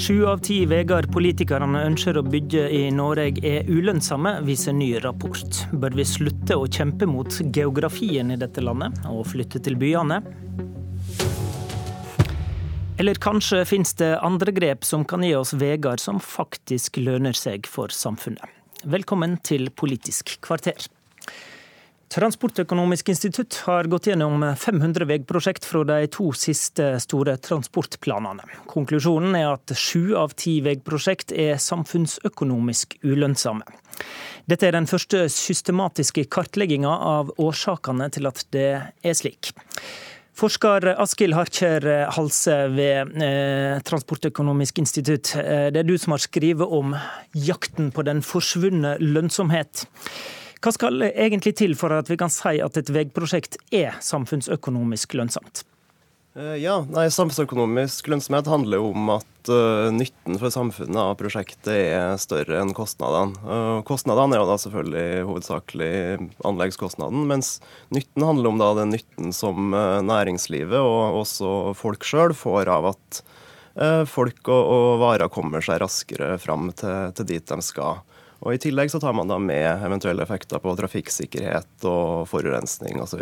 Sju av ti veier politikerne ønsker å bygge i Norge er ulønnsomme, viser ny rapport. Bør vi slutte å kjempe mot geografien i dette landet, og flytte til byene? Eller kanskje finnes det andre grep som kan gi oss veier som faktisk lønner seg for samfunnet. Velkommen til Politisk kvarter. Transportøkonomisk institutt har gått gjennom 500 veiprosjekt fra de to siste store transportplanene. Konklusjonen er at sju av ti veiprosjekt er samfunnsøkonomisk ulønnsomme. Dette er den første systematiske kartlegginga av årsakene til at det er slik. Forsker Askild Harkjer Halse ved eh, Transportøkonomisk institutt. Eh, det er du som har skrevet om jakten på den forsvunne lønnsomhet. Hva skal egentlig til for at vi kan si at et veiprosjekt er samfunnsøkonomisk lønnsomt? Eh, ja, nei, Samfunnsøkonomisk lønnsomhet handler om at uh, nytten for samfunnet av prosjektet er større enn kostnadene. Uh, kostnadene er jo da selvfølgelig hovedsakelig anleggskostnaden, mens nytten handler om da den nytten som uh, næringslivet og også folk sjøl får av at folk og, og, varer kommer seg raskere fram til, til dit de skal. Og I tillegg så tar man da med eventuelle effekter på trafikksikkerhet og forurensning osv.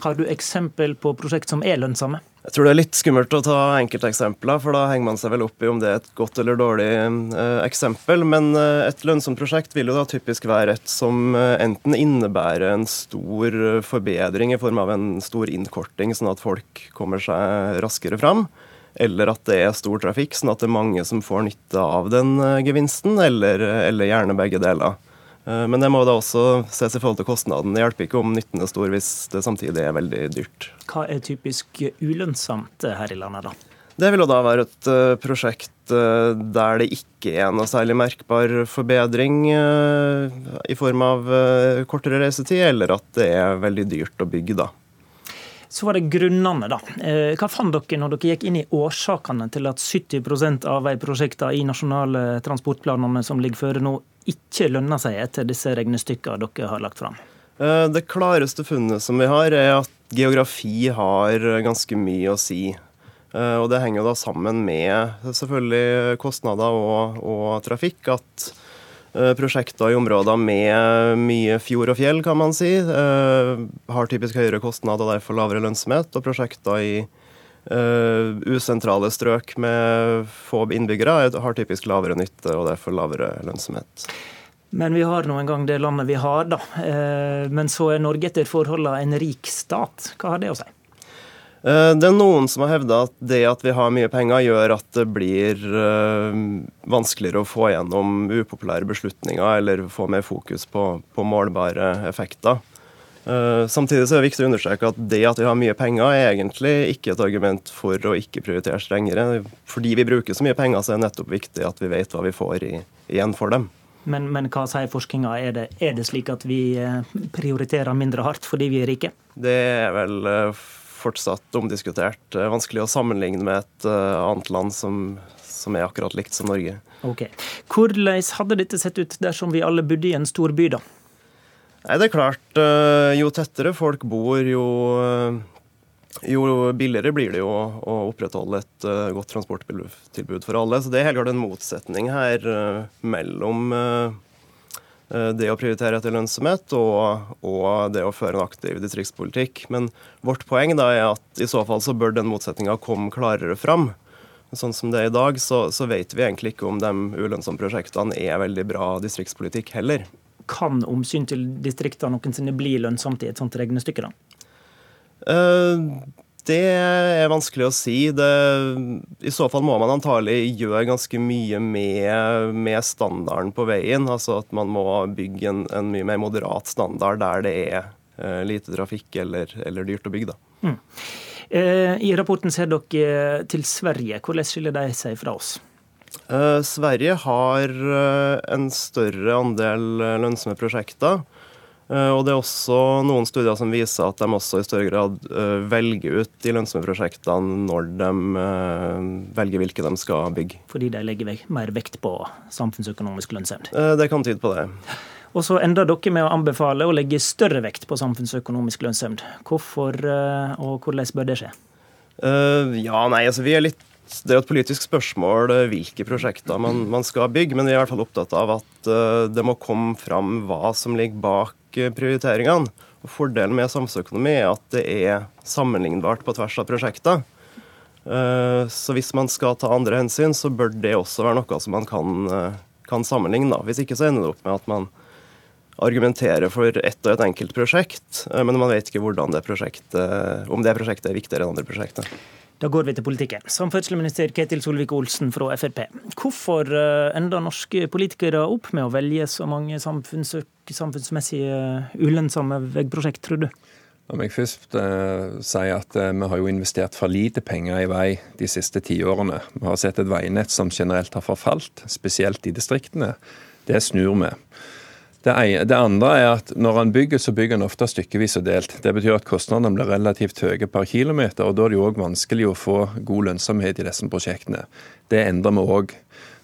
Har du eksempel på prosjekt som er lønnsomme? Jeg tror det er litt skummelt å ta enkelteksempler, for da henger man seg vel opp i om det er et godt eller dårlig eh, eksempel. Men eh, et lønnsomt prosjekt vil jo da typisk være et som eh, enten innebærer en stor forbedring i form av en stor innkorting, sånn at folk kommer seg raskere fram eller at det er stor trafikk, sånn at det er mange som får nytte av den eh, gevinsten, eller, eller gjerne begge deler. Eh, men det må da også ses i forhold til kostnaden. Det hjelper ikke om nytten er stor hvis det samtidig er veldig dyrt. Hva er typisk ulønnsomt her i landet, da? Det vil jo da være et prosjekt der det ikke er noe særlig merkbar forbedring i form av kortere reisetid, eller at det er veldig dyrt å bygge, da. Så var det grunnene, da. Eh, hva fant dere når dere gikk inn i årsakene til at 70% av veiprosjektene i nasjonale transportplanene som ligger føre nå, ikke lønner seg etter disse regnestykkene dere har lagt fram? Eh, det klareste funnet som vi har, er at geografi har ganske mye å si. Eh, og det henger da sammen med selvfølgelig kostnader og, og trafikk. at prosjekter i områder med mye fjord og fjell, kan man si, eh, har typisk høyere kostnad og derfor lavere lønnsomhet. Og prosjekter i uh, usentrale strøk med få innbyggere har typisk lavere nytte og derfor lavere lønnsomhet. Men vi har nå en gang det landet vi har, da. Men så er Norge etter forholdene en rik stat. Hva har det å si? Eh, det er noen som har hevda at det at vi har mye penger, gjør at det blir eh, vanskeligere å få gjennom upopulære beslutninger eller få mer fokus på, på målbare effekter. Eh, samtidig så er det viktig å understreke at det at vi har mye penger, er egentlig ikke et argument for å ikke prioritere strengere. Fordi vi bruker så mye penger, så er det nettopp viktig at vi vet hva vi får i, igjen for dem. Men, men hva sier forskninga? Er det, er det slik at vi prioriterer mindre hardt fordi vi er rike? Det er vel fortsatt omdiskutert. Vanskelig å sammenligne med et eh, annet land som, som er akkurat likt som Norge. Ok. Hvordan hadde dette sett ut dersom vi alle bodde i en stor by, da? Nei, det er klart, eh, Jo tettere folk bor, jo, eh, jo billigere blir det jo å opprettholde et godt transporttilbud for alle. Så det er helt klart en motsetning her mellom Eh, det å prioritere etter lønnsomhet og, og, det å føre en aktiv distriktspolitikk. Men vårt poeng da er at i så fall så bør den motsetninga komme klarere fram. Sånn som det er i dag, så, så vet vi egentlig ikke om de ulønnsomme prosjektene er veldig bra distriktspolitikk heller. Kan omsyn til distriktene noensinne bli lønnsomt i et sånt regnestykke, da? Uh, det er vanskelig å si. Det, I så fall må man antagelig gjøre ganske mye med, med, standarden på veien. Altså at man må bygge en, en mye mer moderat standard der det er eh, lite trafikk eller, eller, dyrt å bygge. Mm. Eh, I rapporten ser dere til Sverige. Hvordan skiller de seg fra oss? Eh, Sverige har eh, en større andel lønnsomme prosjekter. Eh, og det er også noen studier som viser at de også i større grad eh, velger ut de lønnsomme prosjektene når de eh, velger hvilke de skal bygge. Fordi de legger mer vekt på samfunnsøkonomisk lønnsevne? Det kan tyde på det. Og så ender dere med å anbefale å legge større vekt på samfunnsøkonomisk lønnsevne. Hvorfor og hvordan bør det skje? Ja, nei, altså Vi er litt det er et politisk spørsmål hvilke prosjekter man, man, skal bygge, men vi er i hvert fall opptatt av at det må komme fram hva som ligger bak prioriteringene. Og Fordelen med samfunnsøkonomi er at det er sammenlignbart på tvers av prosjekter. Eh, så hvis man skal ta andre hensyn, så bør det også være noe som man kan, eh, kan sammenligne. Hvis ikke så ender det opp med at man argumenterer for ett og et enkelt prosjekt, eh, men man vet ikke det om det prosjektet er viktigere enn andre prosjekter. Da går vi til politikken. Samferdselsminister Ketil Solvik-Olsen fra Frp. Hvorfor ender norske politikere opp med å velge så mange samfunnsmessige ulønnsomme veiprosjekt, tror du? La meg først uh, si at uh, vi har jo investert for lite penger i vei de siste tiårene. Vi har sett et veinett som generelt har forfalt, spesielt i distriktene. Det snur vi. Det, andre er at når han bygger, så bygger han ofte stykkevis og delt. Det betyr at kostnadene blir relativt høye per kilometer, og da er det jo òg vanskelig å få god lønnsomhet i disse prosjektene. Det endrer vi òg.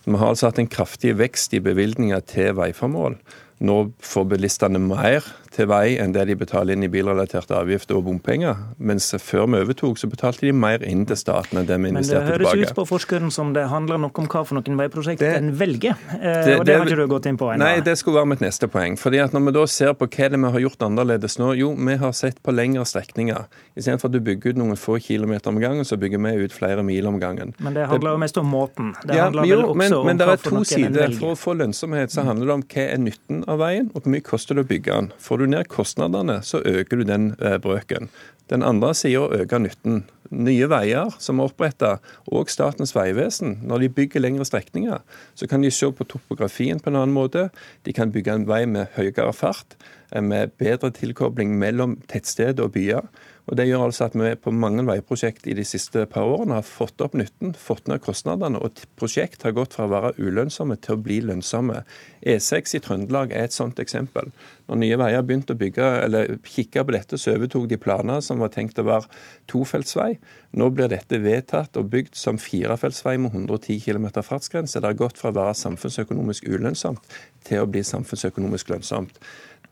Vi har altså hatt en kraftig vekst i bevilgninger til veiformål. Nå får bilistene mer til vei enn det de betaler inn i bilrelaterte avgifter og bompenger. Mens før vi overtok, så betalte de mer inn til staten enn det vi investerte tilbake. Men det høres ut på forskeren som det handler nok om hva for noen veiprosjekter en velger. Eh, det, og det, har ikke du gått inn på ennå. Nei, det skulle være mitt neste poeng. Fordi at Når vi da ser på hva det vi har gjort annerledes nå, jo, vi har sett på lengre strekninger. Istedenfor at du bygger ut noen få kilometer om gangen, så bygger vi ut flere mil om gangen. Men det handler jo mest om måten. Det ja, jo, men, men det er to sider. For å få lønnsomhet så handler det om hva er nytten av veien, og hvor mye koster det å bygge den. Får du ned kostnadene så øker du den eh, brøken. Den andre sida øker nytten. Nye veier som er oppretta, og Statens vegvesen, når de bygger lengre strekninger, så kan de se på topografien på en annen måte. De kan bygge en vei med høyere fart, eh, med bedre tilkobling mellom tettsteder og byer. Og Det gjør altså at vi på mange veiprosjekt i de siste par årene har fått opp nytten, fått ned kostnadene, og prosjekt har gått fra å være ulønnsomme til å bli lønnsomme. E6 i Trøndelag er et sånt eksempel. Når Nye Veier begynte å bygge, eller kikke på dette, så overtok de planer som var tenkt å være tofeltsvei. Nå blir dette vedtatt og bygd som firefeltsvei med 110 km fartsgrense. Det har gått fra å være samfunnsøkonomisk ulønnsomt til å bli samfunnsøkonomisk lønnsomt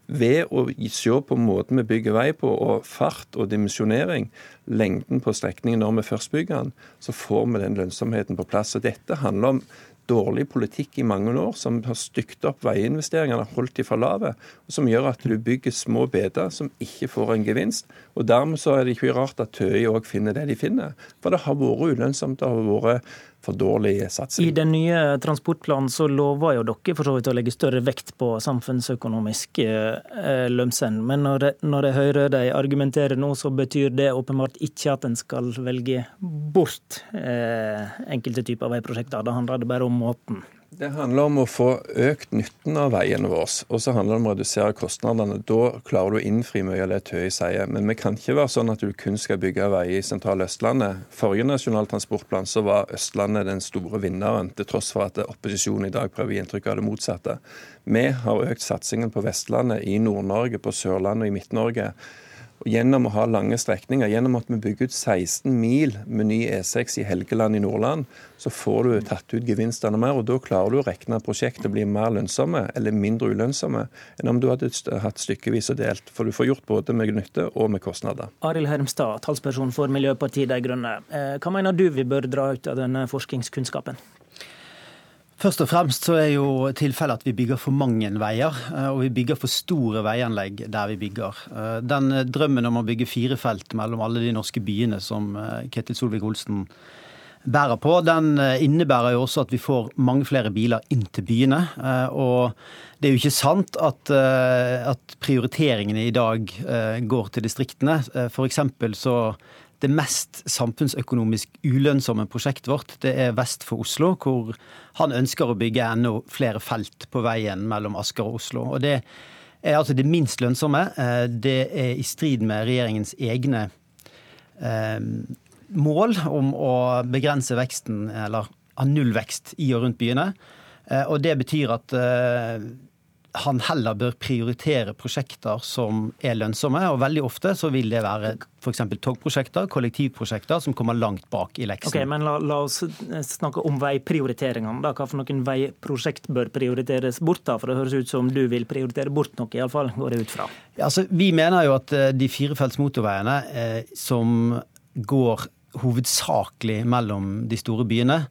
ved å se på måten vi bygger vei på, og fart og dimensjonering, lengden på strekningen når vi først bygger den, så får vi den lønnsomheten på plass. Og Dette handler om dårlig politikk i mange år, som har stygt opp veiinvesteringene, holdt de for lave, og som gjør at du bygger små beder som ikke får en gevinst. og Dermed så er det ikke rart at Tøye òg finner det de finner. For det har vært ulønnsomt. Det har vært for dårlig satsing. I den nye transportplanen så lover jo dere for så vidt å legge større vekt på samfunnsøkonomisk eh. Men når jeg, når jeg hører de argumentere nå, så betyr det åpenbart ikke at en skal velge bort eh, enkelte typer veiprosjekter. Da handler det bare om måten. Det handler om å få økt nytten av veiene våre, og så handler det om å redusere kostnadene. Da klarer du å innfri mye av det Tøy sier. Men vi kan ikke være sånn at du kun skal bygge veier i sentrale Østlandet. Forrige nasjonal transportplan så var Østlandet den store vinneren, til tross for at opposisjonen i dag prøver å gi inntrykk av det motsatte. Vi har økt satsingen på Vestlandet, i Nord-Norge, på Sørlandet og i Midt-Norge. Gjennom å ha lange strekninger, gjennom at vi bygger ut 16 mil med ny E6 i Helgeland i Nordland, så får du tatt ut gevinstene mer. og Da klarer du å regne prosjektet blir mer lønnsomme eller mindre ulønnsomme enn om du hadde hatt stykkevis og delt. For du får gjort både med nytte og med kostnader. Arild Hermstad, talsperson for Miljøpartiet De Grønne. Eh, hva mener du vi bør dra ut av denne forskningskunnskapen? Først og fremst så er jo tilfellet at vi bygger for mange veier. Eh, og vi bygger for store veianlegg der vi bygger. Eh, den drømmen om å bygge fire felt mellom alle de norske byene som eh, Ketil Solvik-Olsen bærer på, den innebærer jo også at vi får mange flere biler inn til byene. Og det er jo ikke sant at, at prioriteringene i dag går til distriktene. For så det mest samfunnsøkonomisk ulønnsomme prosjektet vårt det er vest for Oslo, hvor han ønsker å bygge enda flere felt på veien mellom Asker og Oslo. Og Det er altså det minst lønnsomme. Eh, det er i strid med regjeringens egne eh, mål om å begrense veksten, eller ha nullvekst i og rundt byene. Eh, og det betyr at han heller bør prioritere prosjekter som er lønnsomme. Og veldig ofte så vil det være f.eks. togprosjekter, kollektivprosjekter, som kommer langt bak i leksen. Ok, men la, la oss snakke om veiprioriteringene. da. Hva for noen veiprosjekt bør prioriteres bort? da? For det høres ut som du vil prioritere bort noe, iallfall, går det ut fra. Ja, altså, vi mener jo at eh, de firefelts motorveiene eh, som går hovedsakelig mellom de store byene,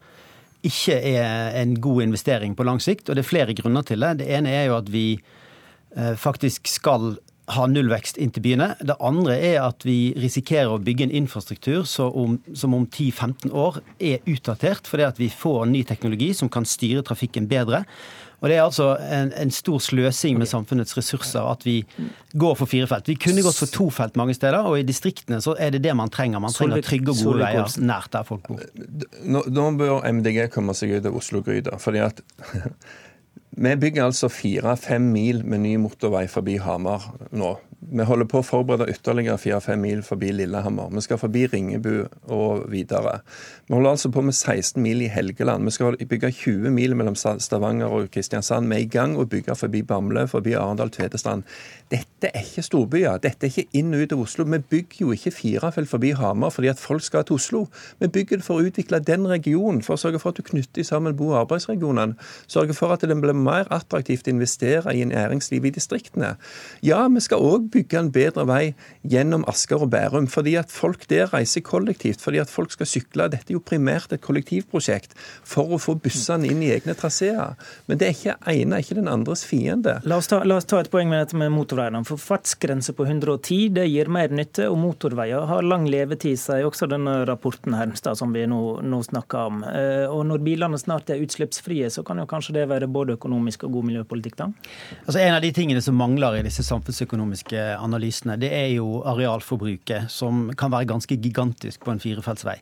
ikke er en god investering på lang sikt. Og det er flere grunner til det. Det ene er jo at vi eh, faktisk skal ha nullvekst inn til byene. Det andre er at vi risikerer å bygge en infrastruktur som om, om 10-15 år er utdatert, fordi at vi får ny teknologi som kan styre trafikken bedre. Og Det er altså en, en stor sløsing med samfunnets ressurser at vi går for fire felt. Vi kunne gått for to felt mange steder, og i distriktene så er det det man trenger. Man trenger trygge og gode veier nært der folk bor. Nå, nå bør MDG komme seg ut av Oslo-gryta. fordi at vi bygger altså fire-fem mil med ny motorvei forbi Hamar nå. Vi holder på å forberede ytterligere 4-5 mil forbi Lillehammer. Vi skal forbi Ringebu og videre. Vi holder altså på med 16 mil i Helgeland. Vi skal bygge 20 mil mellom Stavanger og Kristiansand. Vi er i gang å bygge forbi Bamble, forbi Arendal, Tvedestrand. Dette er ikke storbyer. Dette er ikke inn og ut av Oslo. Vi bygger jo ikke firefelt forbi Hamar fordi at folk skal til Oslo. Vi bygger det for å utvikle den regionen, for å sørge for at du knytter sammen bo- og arbeidsregionene. Sørge for at den blir mer attraktivt å investere i næringsliv i distriktene. Ja, vi skal òg bygge en bedre vei gjennom Asker og Bærum. Fordi at folk der reiser kollektivt, fordi at folk skal sykle. Dette er jo primært et kollektivprosjekt for å få bussene inn i egne traseer. Men det er ikke ene ikke den andres fiende. La oss ta, la oss ta et poeng med dette med motorveiene. For fartsgrense på 110 det gir mer nytte, og motorveier har lang levetid, sier også denne rapporten Hermstad som vi nå, nå snakker om. Eh, og når bilene snart er utslippsfrie, så kan jo kanskje det være både økonomisk og god miljøpolitikk, da? Altså En av de tingene som mangler i disse samfunnsøkonomiske analysene, det er jo arealforbruket, som kan være ganske gigantisk på en firefeltsvei.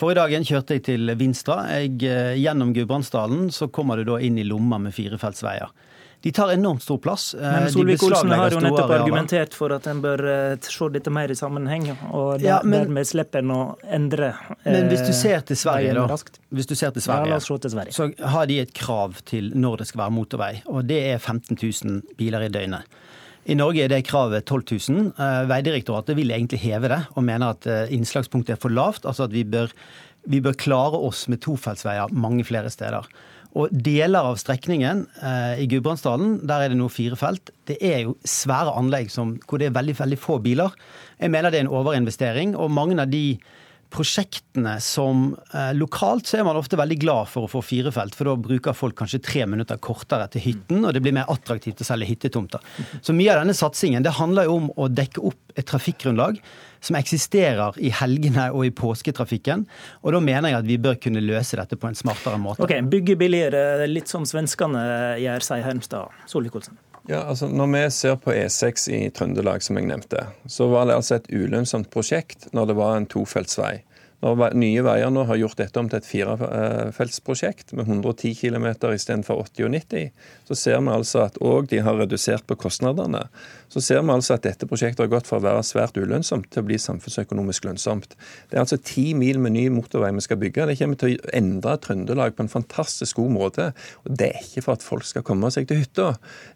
Forrige dagen kjørte jeg til Vinstra. Jeg, eh, gjennom Gudbrandsdalen så kommer du da inn i lomma med firefeltsveier. De tar enormt stor plass. Eh, men Solvik-Olsen har jo nettopp argumentert for at en bør eh, se dette mer i sammenheng, og ja, men, dermed slipper en å endre Men hvis du ser til Sverige, da, hvis du ser til Sverige, ja, til Sverige, så har de et krav til når det skal være motorvei, og det er 15 000 biler i døgnet. I Norge er det kravet 12 000. Vegdirektoratet vil egentlig heve det, og mener at eh, innslagspunktet er for lavt. Altså at vi bør, vi bør klare oss med tofeltsveier mange flere steder. Og deler av strekningen eh, i Gudbrandsdalen, der er det nå fire felt. Det er jo svære anlegg som, hvor det er veldig, veldig få biler. Jeg mener det er en overinvestering, og mange av de prosjektene som eh, Lokalt så er man ofte veldig glad for å få firefelt, for da bruker folk kanskje tre minutter kortere til hytten, og det blir mer attraktivt å selge hyttetomter. Så mye av denne satsingen det handler jo om å dekke opp et trafikkgrunnlag som eksisterer i helgene og i påsketrafikken. Og da mener jeg at vi bør kunne løse dette på en smartere måte. Ok, Bygge billigere, litt som svenskene gjør, sier Hermstad. Solvik-Olsen. Ja, altså Når vi ser på E6 i Trøndelag, som jeg nevnte, så var det altså et ulønnsomt prosjekt når det var en tofeltsvei. Når Nye Veier nå har gjort dette om til et firefeltsprosjekt med 110 km istedenfor 80 og 90, så ser vi altså at òg de har redusert på kostnadene så ser vi altså at dette prosjektet har gått fra å være svært ulønnsomt til å bli samfunnsøkonomisk lønnsomt. Det er altså ti mil med ny motorvei vi skal bygge. Det kommer til å endre Trøndelag på en fantastisk god måte. Og Det er ikke for at folk skal komme seg til hytta.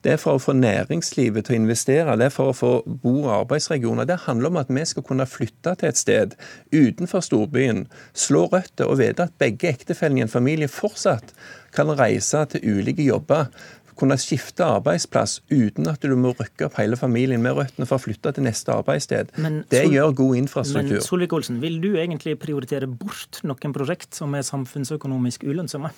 Det er for å få næringslivet til å investere. Det er for å få bo- og arbeidsregioner. Det handler om at vi skal kunne flytte til et sted utenfor storbyen, slå røtter og vite at begge ektefellene i en familie fortsatt kan reise til ulike jobber kunne skifte arbeidsplass uten at du må rykke opp hele familien med røttene for å flytte til neste arbeidssted. Men, det gjør god infrastruktur. Men Solvik-Olsen, vil du egentlig prioritere bort noen prosjekt som er samfunnsøkonomisk ulønnsomme?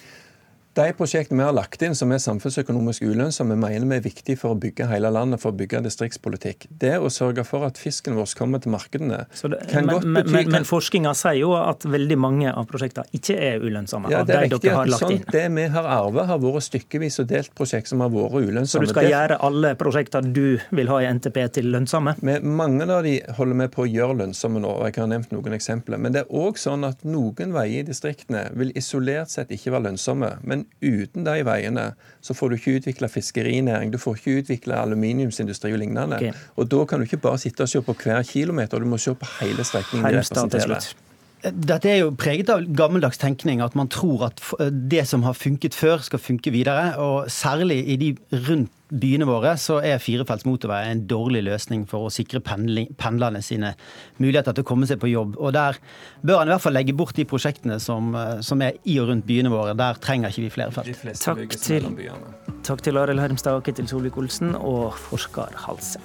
De prosjektene vi har lagt inn som er samfunnsøkonomisk ulønnsomme, mener vi er viktig for å bygge hele landet, for å bygge distriktspolitikk. Det å sørge for at fisken vår kommer til markedene det, kan men, godt bety Men, men forskninga sier jo at veldig mange av prosjektene ikke er ulønnsomme. Ja, det er riktig lagt sånn, Det vi har arvet, har vært stykkevis og delt prosjekt som har vært ulønnsomme. Så du skal gjøre alle prosjektene du vil ha i NTP til lønnsomme? Med, mange av de holder vi på å gjøre lønnsomme nå, og jeg har nevnt noen eksempler. Men det er òg sånn at noen veier i distriktene vil isolert sett ikke være lønnsomme. men uten de veiene så får du ikke utvikla fiskerinæring, du får ikke utvikla aluminiumsindustri og lignende. Okay. Og da kan du ikke bare sitte og se på hver kilometer, du må se på hele strekningen de representerer. Dette er jo preget av gammeldags tenkning, at man tror at det som har funket før, skal funke videre. Og særlig i de rundt byene våre så er firefelts motorvei en dårlig løsning for å sikre pendlerne sine muligheter til å komme seg på jobb. Og der bør han i hvert fall legge bort de prosjektene som, som er i og rundt byene våre. Der trenger ikke vi flere felt. Takk til, takk til Arild Hermstad og Ketil Solvik-Olsen og forsker Halse.